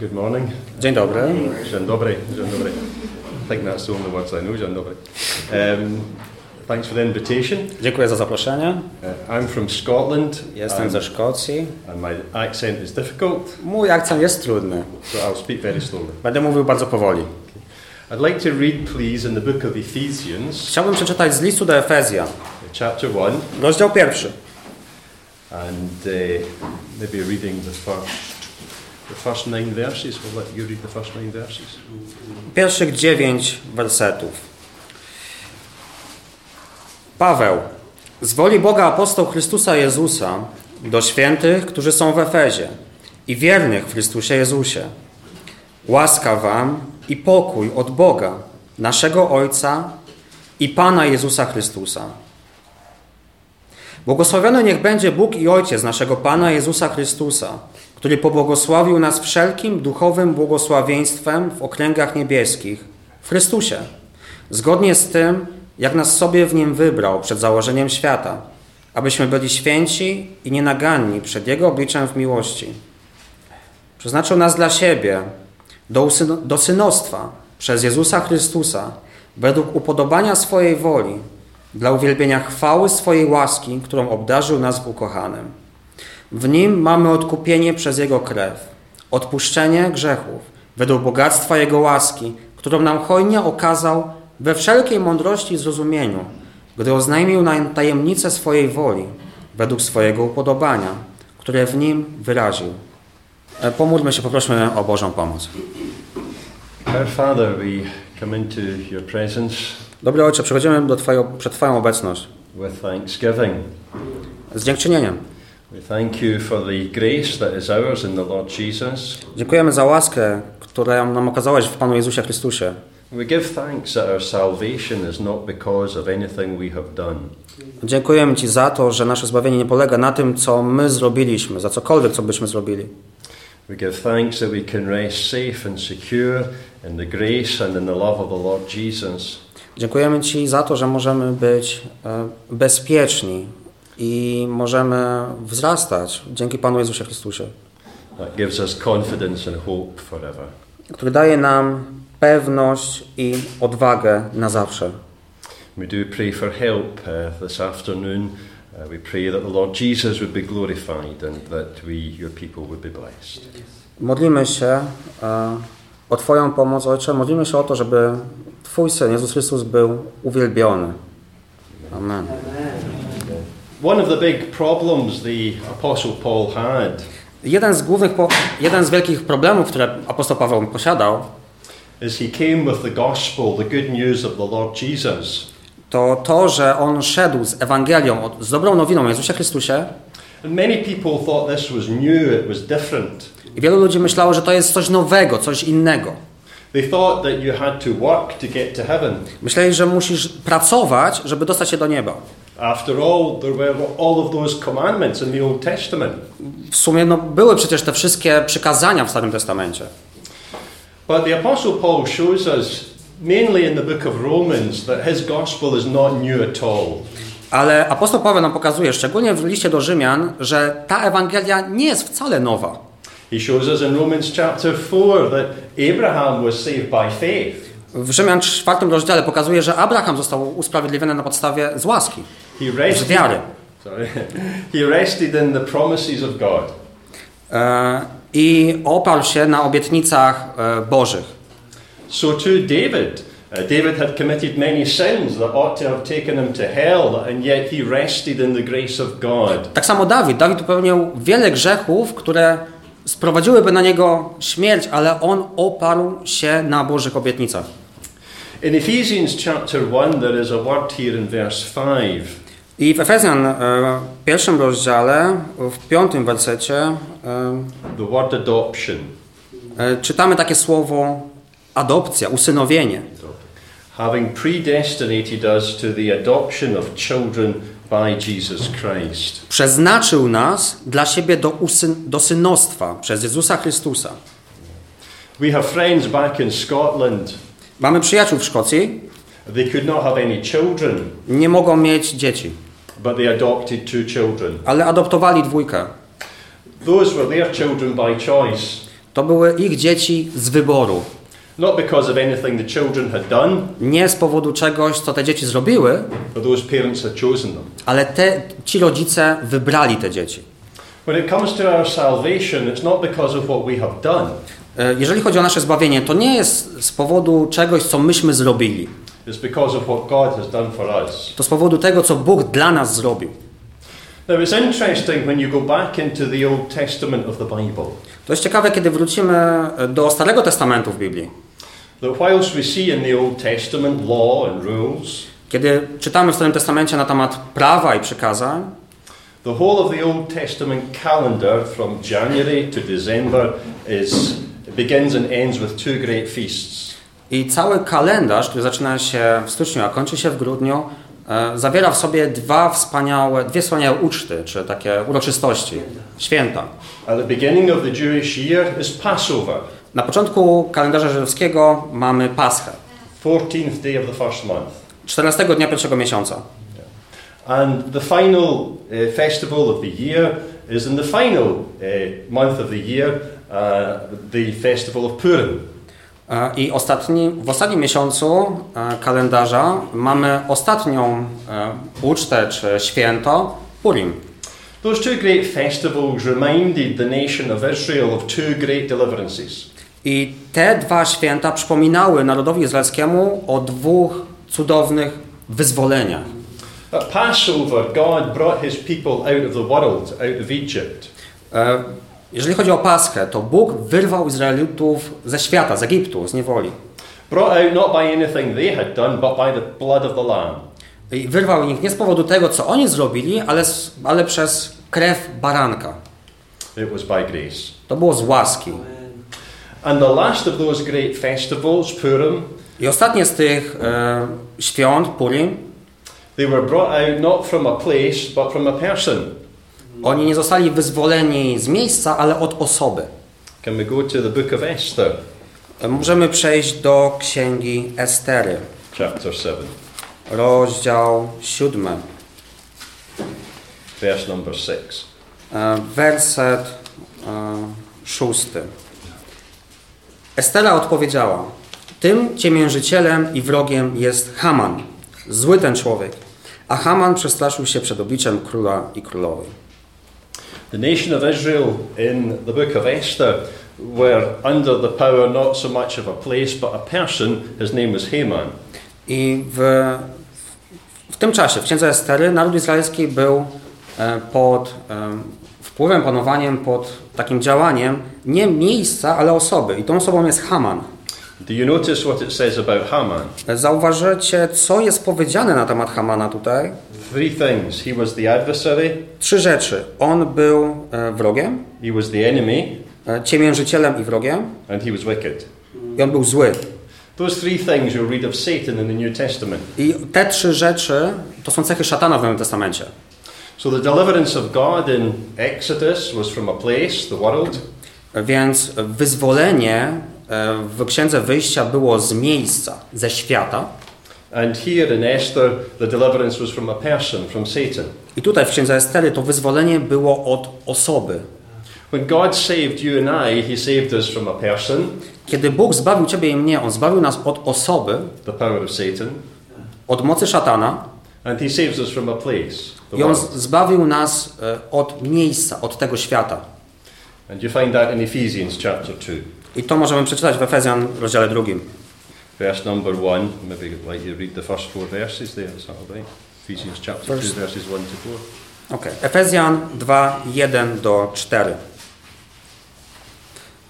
Good morning. Dzień dobry. Dzień dobry. Dzień dobry. I think that's the only words I know. Dzień dobry. Um, thanks for the invitation. Dziękuję za zaproszenie. Uh, I'm from Scotland. Jestem and, ze Szkocji. and my accent is difficult, Mój akcent jest trudny. so I'll speak very slowly. Będę mówił bardzo powoli. I'd like to read, please, in the book of Ephesians, Chciałbym przeczytać z listu do Efezja, chapter 1, rozdział pierwszy. and uh, maybe reading the first, Pierwszych dziewięć wersetów. Paweł, z woli Boga apostoł Chrystusa Jezusa, do świętych, którzy są w Efezie i wiernych w Chrystusie Jezusie. Łaska wam i pokój od Boga, naszego Ojca i Pana Jezusa Chrystusa. Błogosławiony niech będzie Bóg i Ojciec naszego Pana Jezusa Chrystusa, który pobłogosławił nas wszelkim duchowym błogosławieństwem w okręgach niebieskich, w Chrystusie, zgodnie z tym, jak nas sobie w Nim wybrał przed założeniem świata, abyśmy byli święci i nienaganni przed Jego obliczem w miłości. Przeznaczył nas dla siebie do, do synostwa przez Jezusa Chrystusa, według upodobania swojej woli, dla uwielbienia chwały swojej łaski, którą obdarzył nas w ukochanym. W nim mamy odkupienie przez Jego krew, odpuszczenie grzechów, według bogactwa Jego łaski, którą nam hojnie okazał we wszelkiej mądrości i zrozumieniu, gdy oznajmił nam tajemnicę swojej woli, według swojego upodobania, które w nim wyraził. E, Pomódlmy się, poprośmy o Bożą pomoc. Our Father, we come into your presence Dobry Ojcze, przychodzimy do Twoją, przed Twoją obecność with thanksgiving. z dziękczynieniem. We thank you for the grace that is ours in the Lord Jesus. Dziękujemy za łaskę, którą nam okazałeś w Panu Jezusie Chrystusie. We give thanks that our salvation is not because of anything we have done, Dziękujemy Ci za to, że nasze zbawienie nie polega na tym, co my zrobiliśmy, za cokolwiek, co byśmy zrobili. We give thanks that we can rest safe and secure in the grace and in the love of the Lord Jesus. Dziękujemy Ci za to, że możemy być e, bezpieczni i możemy wzrastać dzięki Panu Jezusie Chrystusie, który daje nam pewność i odwagę na zawsze. We do pray for help uh, this afternoon. Uh, we pray that the Lord Jesus would be glorified and that we, your people, would be blessed. Modlimy się e, o Twoją pomoc, Ojcze. Modlimy się o to, żeby Twój Syn, Jezus Chrystus, był uwielbiony. Amen. One of the big problems the Apostle Paul had Jeden z głównych, jeden z wielkich problemów, które apostoł Paweł posiadał, is he came with the gospel, the good news of the Lord Jesus. to to, że on szedł z Ewangelią, z dobrą nowiną o Jezusie Chrystusie And many people thought this was new, it was different. i wielu ludzi myślało, że to jest coś nowego, coś innego. They thought that you had to work to get to heaven. Myśleli, że musisz pracować, żeby dostać się do nieba. After all, there were all of those commandments in the Old Testament. W sumie no, były przecież te wszystkie przykazania w Starym Testamencie. But the Apostle Paul shows us, mainly in the book of Romans, that his gospel is not new at all. Ale apostoł Paweł nam pokazuje, szczególnie w liście do Rzymian, że ta Ewangelia nie jest wcale nowa. He shows us in Romans chapter 4 that Abraham was saved by faith. W Rzymian czwartym rozdziale pokazuje, że Abraham został usprawiedliwiony na podstawie z łaski, He z rested, wiary. sorry, he rested in the promises of God. E, I oparł się na obietnicach e, Bożych. So too David. Uh, David had committed many sins that ought to have taken him to hell, and yet he rested in the grace of God. Tak samo Dawid. Dawid popełnił wiele grzechów, które sprowadziłyby na niego śmierć, ale on oparł się na Bożych obietnicach. In Ephesians chapter 1, there is a word here in verse 5. I w Efezjan e, w pierwszym rozdziale, w piątym wersecie, e, The word adoption. e, czytamy takie słowo adopcja, usynowienie. Having predestinated us to the adoption of children. Przeznaczył nas dla siebie do, usyn, do synostwa przez Jezusa Chrystusa. We have friends back in Scotland. Mamy przyjaciół w Szkocji, They could not have any children, nie mogą mieć dzieci, but they adopted two children. ale adoptowali dwójkę. Those were their children by choice. To były ich dzieci z wyboru. Not because of anything the children had done, Nie z powodu czegoś, co te dzieci zrobiły, but those parents had chosen them. ale te, ci rodzice wybrali te dzieci. When it comes to our salvation, it's not because of what we have done, Jeżeli chodzi o nasze zbawienie, to nie jest z powodu czegoś, co myśmy zrobili. it's because of what God has done for us. To z powodu tego, co Bóg dla nas zrobił. Now, it's interesting when you go back into the Old Testament of the Bible To jest ciekawe, kiedy wrócimy e, do Starego Testamentu w Biblii. Kiedy czytamy w Starym Testamencie na temat prawa i przykazań, the whole of the Old Testament calendar from January to December is begins and ends with two great feasts. I cały kalendarz, który zaczyna się w styczniu, a kończy się w grudniu, e, zawiera w sobie dwa wspaniałe, dwie wspaniałe uczty, czy takie uroczystości, święta. At the beginning of the Jewish year is Passover, Na początku kalendarza żydowskiego mamy Paschę, 14th day of the first month. 14 dnia pierwszego miesiąca. And the final uh, festival of the year is in the final uh, month of the year, uh, the festival of Purim. E, I ostatni, w ostatnim miesiącu e, kalendarza mamy ostatnią e, ucztę, czy święto Purim. Those two great festivals reminded the nation of Israel of two great deliverances. I te dwa święta przypominały narodowi izraelskiemu o dwóch cudownych wyzwoleniach. At Passover, God brought his people out of the world, out of Egypt. E, Jeżeli chodzi o Paschę, to Bóg wyrwał Izraelitów ze świata, z Egiptu, z niewoli. Brought out not by anything they had done, but by the blood of the Lamb. I wyrwał ich nie z powodu tego, co oni zrobili, ale, ale przez krew baranka. It was by grace. To było z łaski. And the last of those great festivals, Purim, I ostatnie z tych e, świąt, Purim, they were brought out not from a place, but from a person. oni nie zostali wyzwoleni z miejsca, ale od osoby. Can we go to the book of Esther, Możemy przejść do księgi Estery, chapter 7, rozdział 7, verse number 6. e, werset e, 6. Estera odpowiedziała: Tym ciemiężycielem i wrogiem jest Haman, zły ten człowiek. A Haman przestraszył się przed obliczem króla i królowej. The nation of Israel in the book of Esther were under the power not so much of a place, but a person. His name was Haman. I w, w tym czasie, w księdze Estery, naród izraelski był e, pod e, wpływem, panowaniem, pod takim działaniem nie miejsca, ale osoby. I tą osobą jest Haman. Do you notice what it says about Haman? Zauważycie, co jest powiedziane na temat Hamana tutaj? Three things. He was the adversary, Trzy rzeczy. On był e, wrogiem, he was the enemy, e, ciemiężycielem i wrogiem, and he was wicked. i on był zły. Those three things you'll read of Satan in the New Testament. I te trzy rzeczy to są cechy szatana w Nowym Testamencie. So the deliverance of God in Exodus was from a place, the world. Więc wyzwolenie e, w Księdze Wyjścia było z miejsca, ze świata. And here in Esther, the deliverance was from a person, from Satan. I tutaj w Księdze Estery to wyzwolenie było od osoby. When God saved you and I, He saved us from a person, Kiedy Bóg zbawił Ciebie i mnie, On zbawił nas od osoby, the power of Satan, od mocy szatana and He saves us from a place, the i On world. zbawił nas e, od miejsca, od tego świata. And you find that in Ephesians chapter 2, I to możemy przeczytać w Efezjan rozdziale drugim. verse number 1. Maybe like you read the first four verses there, is that right? Ephesians chapter First- 2, verses 1 to 4. Okay. Efezjan 2, 1 do 4.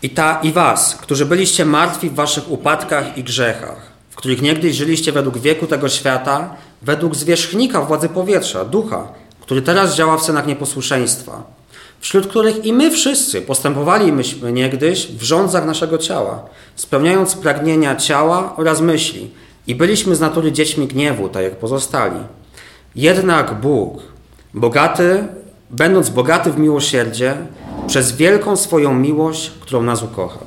I ta i was, którzy byliście martwi w waszych upadkach i grzechach, w których niegdyś żyliście według wieku tego świata, według zwierzchnika władzy powietrza, ducha, który teraz działa w synach nieposłuszeństwa, wśród których i my wszyscy postępowaliśmy niegdyś w rządzach naszego ciała, spełniając pragnienia ciała oraz myśli i byliśmy z natury dziećmi gniewu, tak jak pozostali. Jednak Bóg, bogaty, będąc bogaty w miłosierdzie, przez wielką swoją miłość, którą nas ukochał.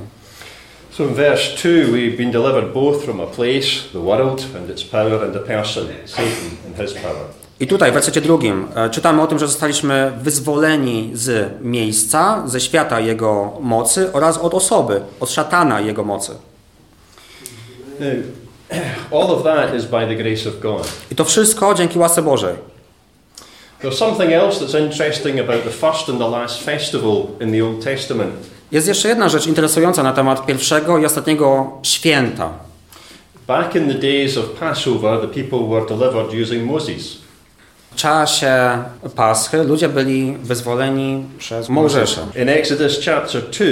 So in verse 2, we've been delivered both from a place, the world, and its power, and a person, Satan and his power. I tutaj w wersecie drugim e, czytamy o tym, że zostaliśmy wyzwoleni z miejsca, ze świata jego mocy oraz od osoby, od szatana jego mocy. Now, all of that is by the grace of God. I to wszystko dzięki łasce Bożej. There's something else that's interesting about the first and the last festival in the Old Testament. Jest jeszcze jedna rzecz interesująca na temat pierwszego i ostatniego święta. Back in the days of Passover, the people were delivered using Moses. W czasie Paschy ludzie byli wyzwoleni przez Mojżesza. In Exodus chapter 2,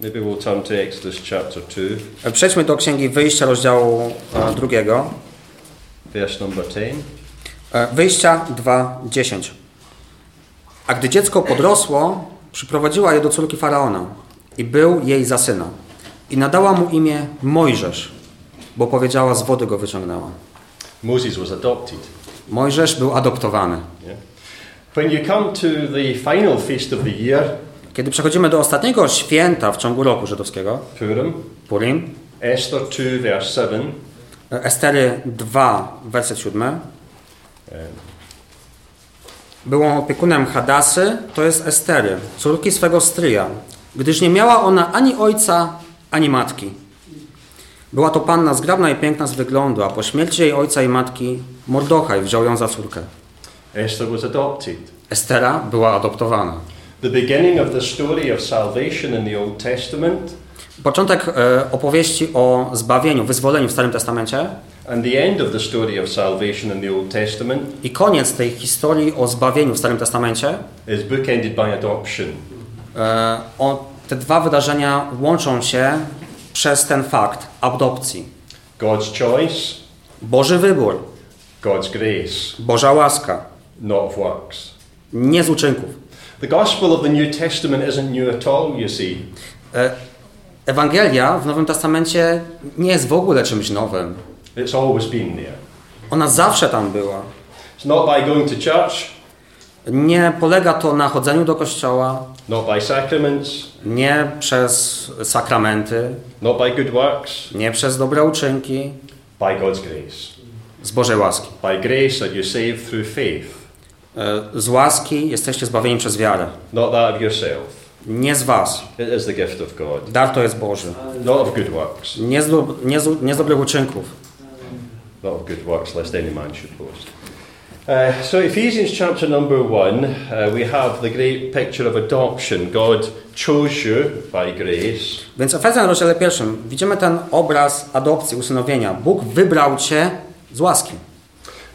maybe we'll turn to Exodus chapter 2, Przejdźmy do Księgi Wyjścia, rozdziału e, drugiego. verse number 10. E, Wyjścia 2:10. A gdy dziecko podrosło, przyprowadziła je do córki faraona i był jej za syna. I nadała mu imię Mojżesz, bo powiedziała, z wody go wyciągnęła. Moses was adopted. Mojżesz był adoptowany. Yeah. When you come to the final feast of the year, Kiedy przechodzimy do ostatniego święta w ciągu roku żydowskiego, Purim, Purim, Esther 2, verse 7, e, Estery 2, werset 7, Był on opiekunem Hadasy, to jest Estery, córki swego stryja, gdyż nie miała ona ani ojca, ani matki. Była to panna zgrabna i piękna z wyglądu, a po śmierci jej ojca i matki Mordochaj wziął ją za córkę. Esther was adopted. Estera była adoptowana. The beginning of the story of salvation in the Old Testament Początek e, opowieści o zbawieniu, wyzwoleniu w Starym Testamencie and the end of the story of salvation in the Old Testament i koniec tej historii o zbawieniu w Starym Testamencie, is bookended by adoption. E, o, te dwa wydarzenia łączą się przez ten fakt adopcji. God's choice, Boży wybór, God's grace, Boża łaska, not of works. nie z uczynków. The gospel of the New Testament isn't new at all, you see. E, Ewangelia w Nowym Testamencie nie jest w ogóle czymś nowym. It's always been there. Ona zawsze tam była. It's not by going to church, Nie polega to na chodzeniu do kościoła, not by sacraments, nie przez sakramenty, not by good works, nie przez dobre uczynki, by God's grace. z Bożej łaski. By grace are you saved through faith, E, Z łaski jesteście zbawieni przez wiarę. not that of yourself. Nie z was. It is the gift of God, Dar to jest Boży. not of good works, Nie z, do- nie z, nie z dobrych uczynków. not of good works, lest any man should boast. Uh, so, Ephesians chapter number one, uh, we have the great picture of adoption. God chose you by grace. Więc Efezjan rozdziale pierwszym widzimy ten obraz adopcji, usynowienia. Bóg wybrał cię z łaski.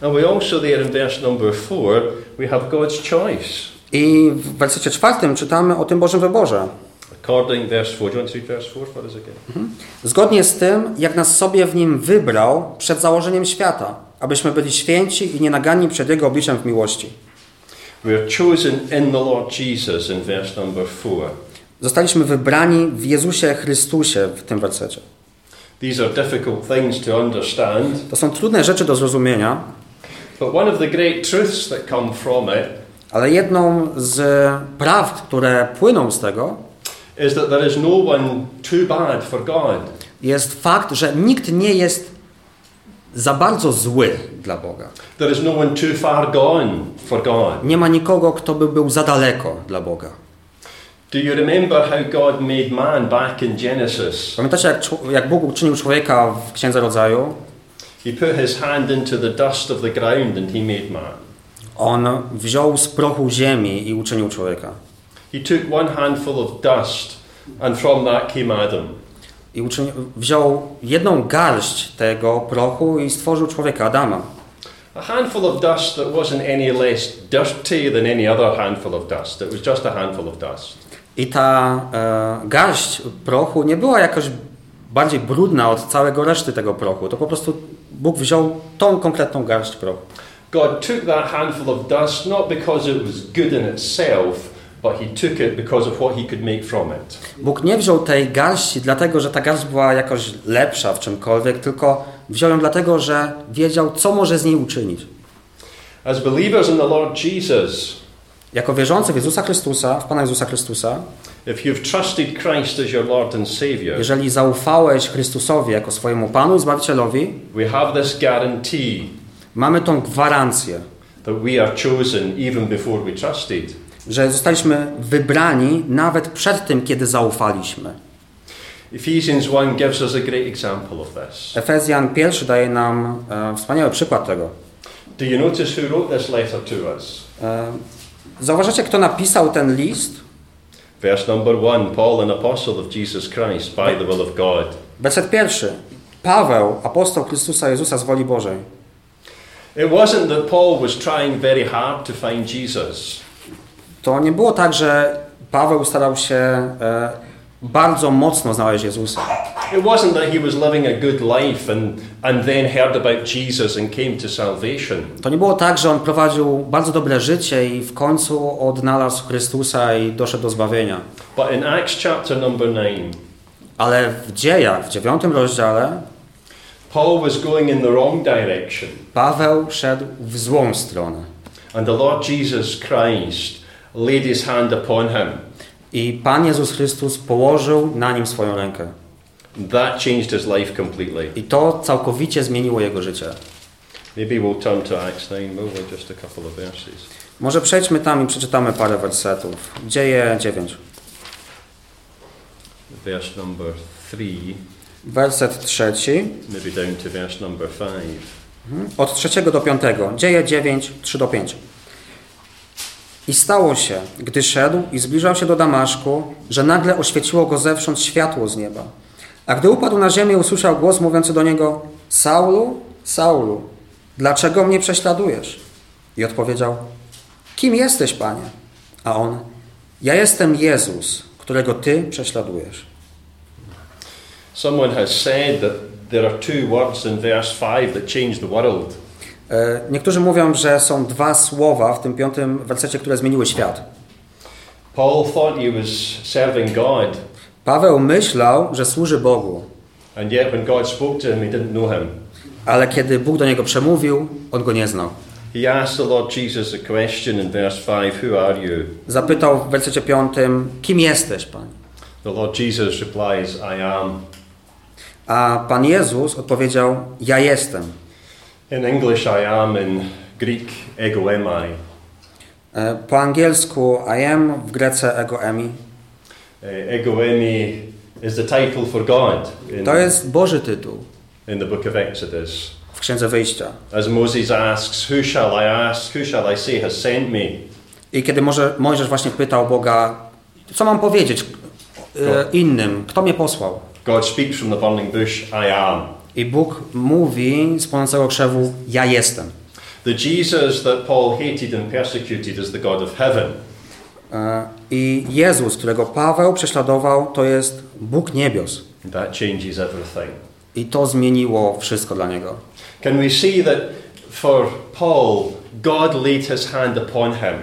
And we also, there in verse number four, we have God's choice. I w wersecie czwartym czytamy o tym Bożym wyborze. According, verse 4. Do you want to read verse 4 for us again? Zgodnie z tym, jak nas sobie w nim wybrał przed założeniem świata, abyśmy byli święci i nienaganni przed Jego obliczem w miłości. We are chosen in the Lord Jesus in verse number 4. Zostaliśmy wybrani w Jezusie Chrystusie w tym wersecie. To są trudne rzeczy do zrozumienia, ale jedną z prawd, które płyną z tego, jest fakt, że nikt nie jest za bardzo zły dla Boga. There is no one too far gone for God. Nie ma nikogo, kto by był za daleko dla Boga. Do you remember how God made man back in Genesis? Pamiętacie, jak, jak Bóg uczynił człowieka w Księdze Rodzaju? He put his hand into the dust of the ground and he made man. On wziął z prochu ziemi i uczynił człowieka. He took one handful of dust, and from that came Adam. I uczyni, wziął jedną garść tego prochu i stworzył człowieka, Adama. A handful of dust that wasn't any less dirty than any other handful of dust. It was just a handful of dust. I ta e, garść prochu nie była jakoś bardziej brudna od całego reszty tego prochu. To po prostu Bóg wziął tą konkretną garść prochu. God took that handful of dust not because it was good in itself, but he took it because of what he could make from it. Bóg nie wziął tej garści dlatego, że ta garść była jakoś lepsza w czymkolwiek, tylko wziął ją dlatego, że wiedział, co może z niej uczynić. As believers in the Lord Jesus, Jako wierzący w Jezusa Chrystusa, w Pana Jezusa Chrystusa, if you've trusted Christ as your Lord and Savior, jeżeli zaufałeś Chrystusowi jako swojemu Panu i Zbawicielowi, we have this guarantee mamy tą gwarancję, that we are chosen even before we trusted. Że zostaliśmy wybrani nawet przed tym, kiedy zaufaliśmy. Ephesians 1 gives us a great example of this. Efezjan pierwszy daje nam e, wspaniały przykład tego. Do you notice who wrote this letter to us? E, zauważacie, kto napisał ten list? Verse number 1 Paul, an apostle of Jesus Christ, by the will of God. Werset pierwszy. Paweł, apostoł Chrystusa Jezusa z woli Bożej. It wasn't that Paul was trying very hard to find Jesus. To nie było tak, że Paweł starał się e, bardzo mocno znaleźć Jezusa. It wasn't that he was living a good life and, and then heard about Jesus and came to salvation. To nie było tak, że on prowadził bardzo dobre życie i w końcu odnalazł Chrystusa i doszedł do zbawienia. But in Acts chapter number 9, Ale w dziejach, w dziewiątym rozdziale, Paul was going in the wrong direction. Paweł szedł w złą stronę. And the Lord Jesus Christ laid his hand upon him. I Pan Jezus Chrystus położył na nim swoją rękę. That changed his life completely. I to całkowicie zmieniło jego życie. Maybe we'll turn to Acts 9, will we? Just a couple of verses. Może przejdźmy tam i przeczytamy parę wersetów. Dzieje 9. Verse number 3, Werset trzeci. maybe down to verse number 5. Od trzeciego do piątego. Dzieje 9, 3 do 5. I stało się, gdy szedł i zbliżał się do Damaszku, że nagle oświeciło go zewsząd światło z nieba. A gdy upadł na ziemię, usłyszał głos mówiący do niego: Saulu, Saulu, dlaczego mnie prześladujesz? I odpowiedział: Kim jesteś, panie? A on: Ja jestem Jezus, którego ty prześladujesz. Someone has said that there are two words in verse 5 that change the world. E, Niektórzy mówią, że są dwa słowa w tym piątym wersecie, które zmieniły świat. Paul thought he was serving God, Paweł myślał, że służy Bogu, and yet when God spoke to him, he didn't know him. ale kiedy Bóg do niego przemówił, on go nie znał. He asked the Lord Jesus a question in verse 5 Who are you? Zapytał w wersecie piątym, kim jesteś, Panie? The Lord Jesus replies, I am. A Pan Jezus odpowiedział, ja jestem. In English, I am. In Greek, ego emi. Po angielsku I am, w grece ego emi. Ego emi is the title for God in, To jest Boży tytuł in the book of Exodus. w Księdze Wyjścia. As Moses asks, Who shall I ask? Who shall I say has sent me? I kiedy może, Mojżesz właśnie pytał Boga, co mam powiedzieć e, innym, kto mnie posłał? God speaks from the burning bush, I am. I Bóg mówi z płonącego krzewu, ja jestem. The Jesus that Paul hated and persecuted is the God of heaven. E, I Jezus, którego Paweł prześladował, to jest Bóg niebios. That changes everything. I to zmieniło wszystko dla niego. Can we see that for Paul, God laid his hand upon him?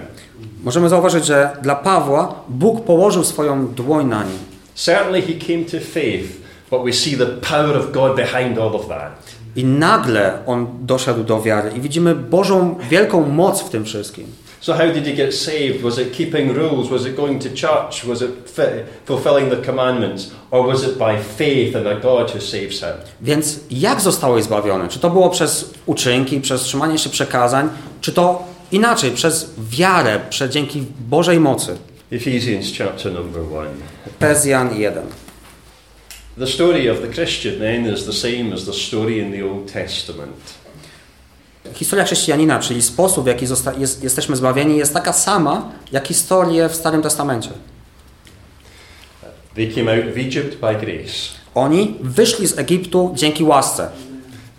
Możemy zauważyć, że dla Pawła Bóg położył swoją dłoń na nim. Certainly he came to faith, but we see the power of God behind all of that. I nagle on doszedł do wiary. I widzimy Bożą wielką moc w tym wszystkim. So, how did he get saved? Was it keeping rules? Was it going to church? Was it fi- fulfilling the commandments? Or was it by faith in a God who saves him? Więc jak zostałeś zbawiony? Czy to było przez uczynki, przez trzymanie się przekazań, czy to inaczej, przez wiarę, przez dzięki Bożej mocy? Ephesians chapter number 1. Efezjan 1. The story of the Christian then is the same as the story in the Old Testament. Historia chrześcijanina, czyli sposób, w jaki jest, jesteśmy zbawieni, jest taka sama, jak historie w Starym Testamencie. They came out of Egypt by grace. Oni wyszli z Egiptu dzięki łasce.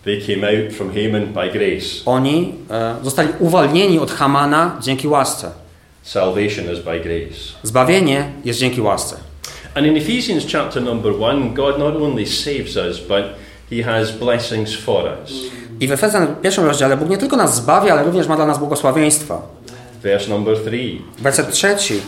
They came out from Haman by grace. Oni e, zostali uwolnieni od Hamana dzięki łasce. Salvation is by grace. Zbawienie jest dzięki łasce. And in Ephesians chapter number 1, God not only saves us, but he has blessings for us. I w Efezjan w pierwszym rozdziale Bóg nie tylko nas zbawia, ale również ma dla nas błogosławieństwa. Verse number 3. Werset trzeci.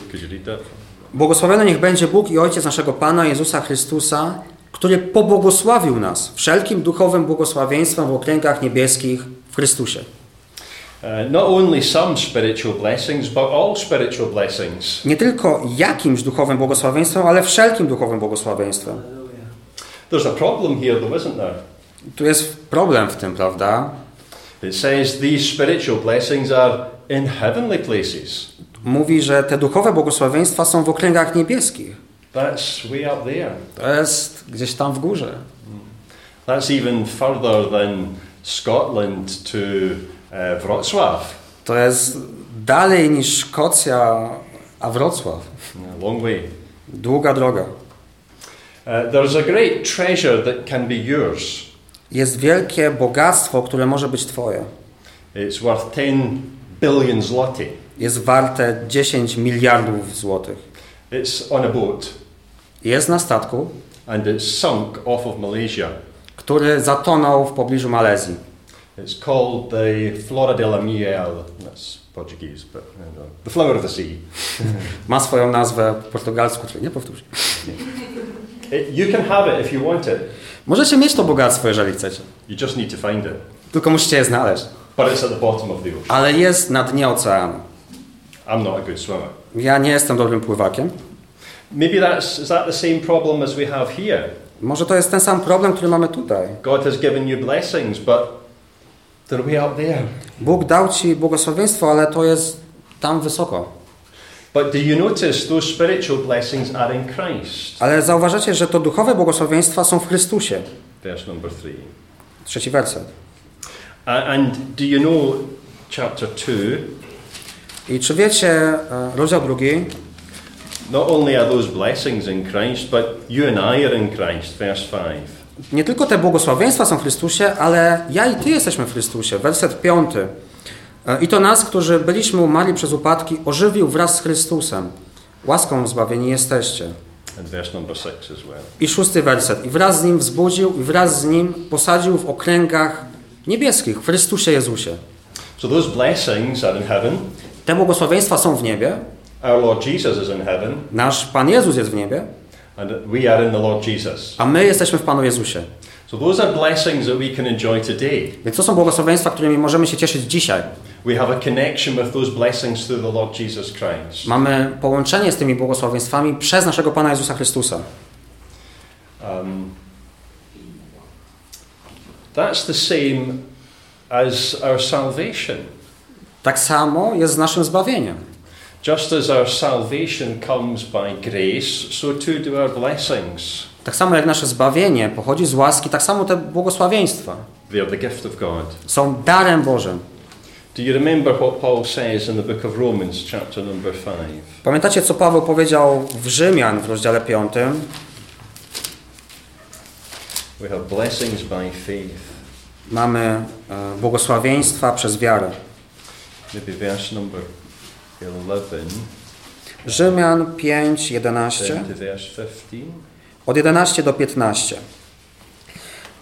Błogosławiony niech będzie Bóg i Ojciec naszego Pana Jezusa Chrystusa, który pobłogosławił nas wszelkim duchowym błogosławieństwem w okręgach niebieskich w Chrystusie. Nie tylko jakimś duchowym błogosławieństwem, ale wszelkim duchowym błogosławieństwem. There's a problem here, though, isn't there? Tu jest problem w tym, prawda? It says these spiritual blessings are in heavenly places. Mówi, że te duchowe błogosławieństwa są w okręgach niebieskich. That's way up there. To jest gdzieś tam w górze. That's even further than Scotland to Wrocław. To jest dalej niż Szkocja, a Wrocław. A long way. Długa droga. Uh, there's a great treasure that can be yours. Jest wielkie bogactwo, które może być Twoje. It's worth 10 billion zloty. Jest warte 10 miliardów złotych. It's on a boat Jest na statku, and it's sunk off of Malaysia. który zatonął w pobliżu Malezji. It's called the Flora de la Miel. That's Portuguese, but you know, the flower of the sea. Ma swoją nazwę po portugalsku, czyli nie powtórzę. You can have it if you want it. Możecie mieć to bogactwo, jeżeli chcecie. You just need to find it. Tylko musicie je znaleźć. But it's at the bottom of the ocean. Ale jest na dnie oceanu. I'm not a good swimmer. Ja nie jestem dobrym pływakiem. Maybe that's is that the same problem as we have here. Może to jest ten sam problem, który mamy tutaj. God has given you blessings, but they're way up there. Bóg dał ci błogosławieństwo, ale to jest tam wysoko. But do you notice those spiritual blessings are in Christ? Ale zauważacie, że to duchowe błogosławieństwa są w Chrystusie. Verse number three. Trzeci werset. And do you know chapter 2? I czy wiecie, e, rozdział drugi, Not only are those blessings in Christ, but you and I are in Christ. Verse 5. nie tylko te błogosławieństwa są w Chrystusie, ale ja i ty jesteśmy w Chrystusie. Werset piąty. E, I to nas, którzy byliśmy umarli przez upadki, ożywił wraz z Chrystusem. Łaską zbawieni jesteście. And verse number 6 as well. I szósty werset. I wraz z nim wzbudził, i wraz z nim posadził w okręgach niebieskich, w Chrystusie Jezusie. So those blessings are in heaven. Te błogosławieństwa są w niebie. Our Lord Jesus is in heaven, Nasz Pan Jezus jest w niebie, and we are in the Lord Jesus. a my jesteśmy w Panu Jezusie. So those are blessings that we can enjoy today. Więc to są błogosławieństwa, którymi możemy się cieszyć dzisiaj. We have a connection with those blessings through the Lord Jesus Christ. Mamy połączenie z tymi błogosławieństwami przez naszego Pana Jezusa Chrystusa. Um, that's the same as our salvation. Tak samo jest z naszym zbawieniem. Just as our salvation comes by grace, so too do our blessings. Tak samo jak nasze zbawienie pochodzi z łaski, tak samo te błogosławieństwa They are the gift of God. są darem Bożym. Do you remember what Paul says in the book of Romans, chapter number 5? Pamiętacie, co Paweł powiedział w Rzymian w rozdziale 5? We have blessings by faith. Mamy e, błogosławieństwa przez wiarę. Maybe verse number 11, Rzymian 5, 11. then to verse 15. Od 11 do 15.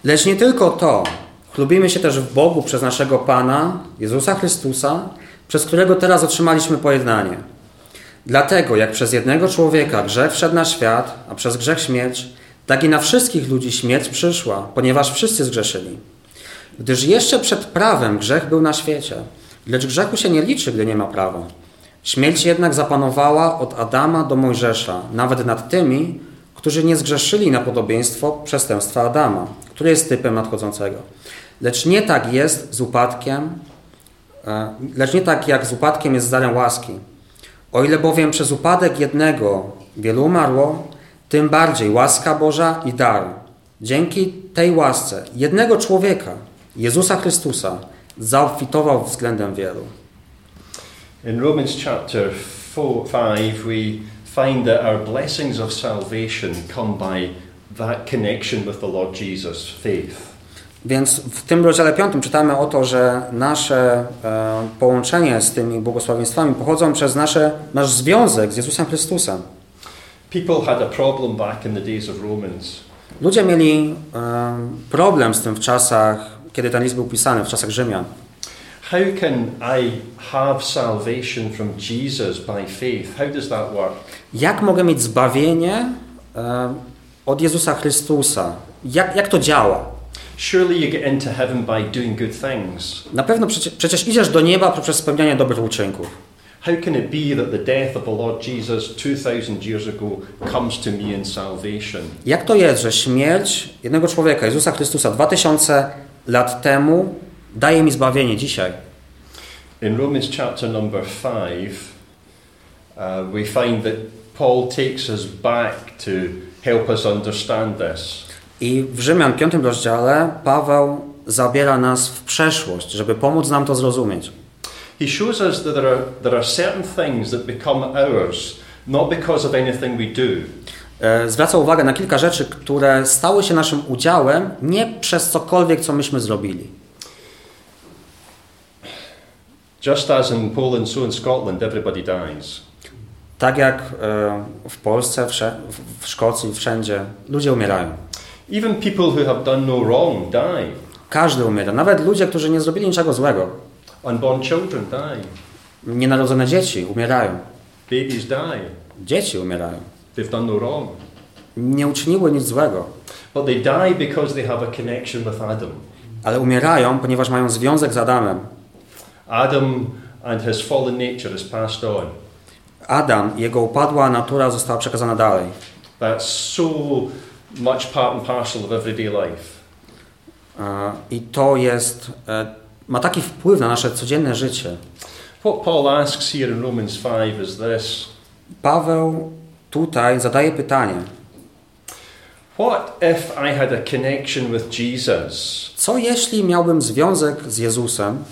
Lecz nie tylko to. Chlubimy się też w Bogu przez naszego Pana, Jezusa Chrystusa, przez którego teraz otrzymaliśmy pojednanie. Dlatego, jak przez jednego człowieka grzech wszedł na świat, a przez grzech śmierć, tak i na wszystkich ludzi śmierć przyszła, ponieważ wszyscy zgrzeszyli. Gdyż jeszcze przed prawem grzech był na świecie, lecz grzechu się nie liczy, gdy nie ma prawa. Śmierć jednak zapanowała od Adama do Mojżesza, nawet nad tymi, którzy nie zgrzeszyli na podobieństwo przestępstwa Adama, który jest typem nadchodzącego. Lecz nie tak jest z upadkiem, e, lecz nie tak jak z upadkiem jest z darem łaski. O ile bowiem przez upadek jednego wielu umarło, tym bardziej łaska Boża i dar. Dzięki tej łasce jednego człowieka, Jezusa Chrystusa, zaobfitował względem wielu. In Romans chapter 4, 5, we find that our blessings of salvation come by that connection with the Lord Jesus, faith. Więc w tym rozdziale 5 czytamy o to, że nasze e, połączenie z tymi błogosławieństwami pochodzą przez nasze, nasz związek z Jezusem Chrystusem. People had a problem back in the days of Romans. Ludzie mieli e, problem z tym w czasach, kiedy ten list był pisany, w czasach Rzymian. How can I have salvation from Jesus by faith? How does that work? Jak mogę mieć zbawienie e, od Jezusa Chrystusa? Jak, jak to działa? Surely you get into heaven by doing good things. Na pewno przecież, przecież idziesz do nieba poprzez spełnianie dobrych uczynków. How can it be that the death of the Lord Jesus 2000 years ago comes to me in salvation? Jak to jest, że śmierć jednego człowieka, Jezusa Chrystusa, 2000 lat temu daje mi zbawienie dzisiaj. In Romans chapter number 5, uh, we find that Paul takes us back to help us understand this. I w Rzymian 5 rozdziale Paweł zabiera nas w przeszłość, żeby pomóc nam to zrozumieć. He shows us that there are, there are certain things that become ours, not because of anything we do, E, Zwraca uwagę na kilka rzeczy, które stały się naszym udziałem nie przez cokolwiek, co myśmy zrobili. Just as in Poland, so in Scotland, everybody dies. Tak jak e, w Polsce, w Szkocji, wszędzie ludzie umierają. Even people who have done no wrong die. Każdy umiera, nawet ludzie, którzy nie zrobili niczego złego. Unborn children die. Nienarodzone dzieci umierają. Babies die. Dzieci umierają. They've done no wrong. Nie uczyniły nic złego, But they die because they have a connection with Adam. ale umierają, ponieważ mają związek z Adamem. Adam and his fallen nature is passed on. Adam, jego upadła natura została przekazana dalej. That's so much part and parcel of everyday life. E, I to jest, e, ma taki wpływ na nasze codzienne życie. What Paul asks here in Romans 5 is this Paweł tutaj zadaje pytanie: What if I had a connection with Jesus? co jeśli miałbym związek z Jezusem?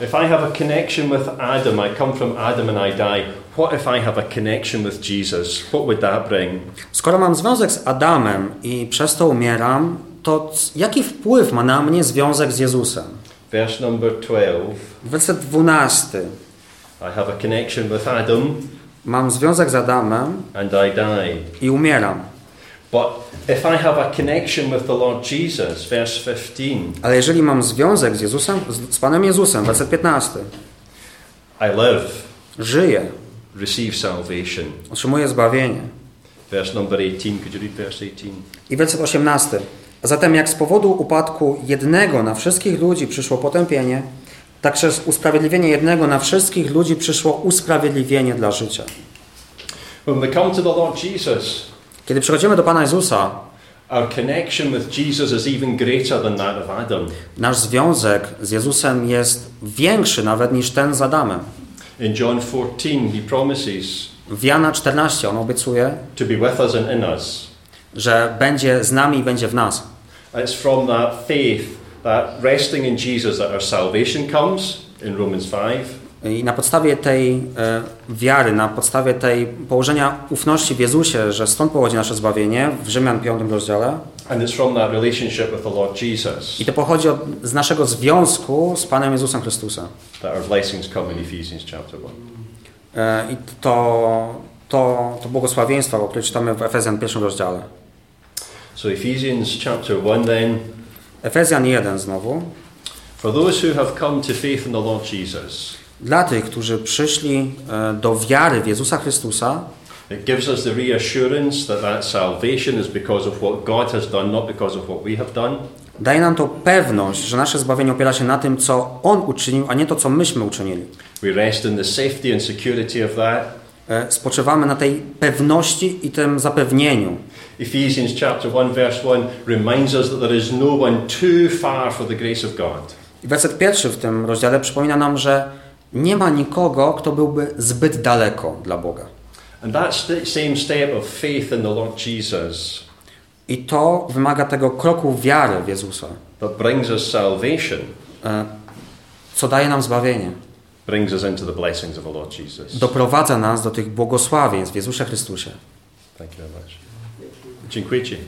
If I have a connection with Adam, I come from Adam and I die. What if I have a connection with Jesus? What would that bring? Skoro mam związek z Adamem i przez to umieram, to jaki wpływ ma na mnie związek z Jezusem? Verse number 12 Werset 12. I have a connection with Adam Mam związek z Adamem and I die. i umieram. But if I have a connection with the Lord Jesus, verse 15, Ale jeżeli mam związek z Jezusem, z, Panem Jezusem, werset 15, I live, żyję, receive salvation. otrzymuję zbawienie. Verse number 18, could you read verse 18? I werset 18. Zatem jak z powodu upadku jednego na wszystkich ludzi przyszło potępienie, tak przez usprawiedliwienie jednego na wszystkich ludzi przyszło usprawiedliwienie dla życia. When we come to the Lord Jesus, Kiedy przychodzimy do Pana Jezusa, our connection with Jesus is even greater than that of Adam. nasz związek z Jezusem jest większy nawet niż ten z Adamem. In John 14, he promises W Jana 14 on obiecuje, to be with us and in us. że będzie z nami i będzie w nas. It's from that faith, that resting in Jesus, that our salvation comes in Romans 5. I na podstawie tej e, wiary, na podstawie tej położenia ufności w Jezusie, że stąd pochodzi nasze zbawienie, w Rzymian 5 rozdziale, And it's from that relationship with the Lord Jesus i to pochodzi od, z naszego związku z Panem Jezusem Chrystusem. that our blessings come in Ephesians chapter 1. E, I to, to, to błogosławieństwo, o którym czytamy w Efezjan 1 rozdziale. So, Ephesians chapter 1 then. Efezjan 1 znowu. For those who have come to faith in the Lord Jesus, Dla tych, którzy przyszli e, do wiary w Jezusa Chrystusa, it gives us the reassurance that that salvation is because of what God has done, not because of what we have done. daje nam to pewność, że nasze zbawienie opiera się na tym, co On uczynił, a nie to, co myśmy uczynili. We rest in the safety and security of that. E, Spoczywamy na tej pewności i tym zapewnieniu. Ephesians chapter 1 verse 1 reminds us that there is no one too far for the grace of God. I werset pierwszy w tym rozdziale przypomina nam, że nie ma nikogo, kto byłby zbyt daleko dla Boga. I to wymaga tego kroku wiary w Jezusa, that brings us salvation, e, co daje nam zbawienie. brings us into the blessings of the Lord Jesus. Doprowadza nas do tych błogosławieństw w Jezusie Chrystusie. Thank you very much. Dziękuję Ci.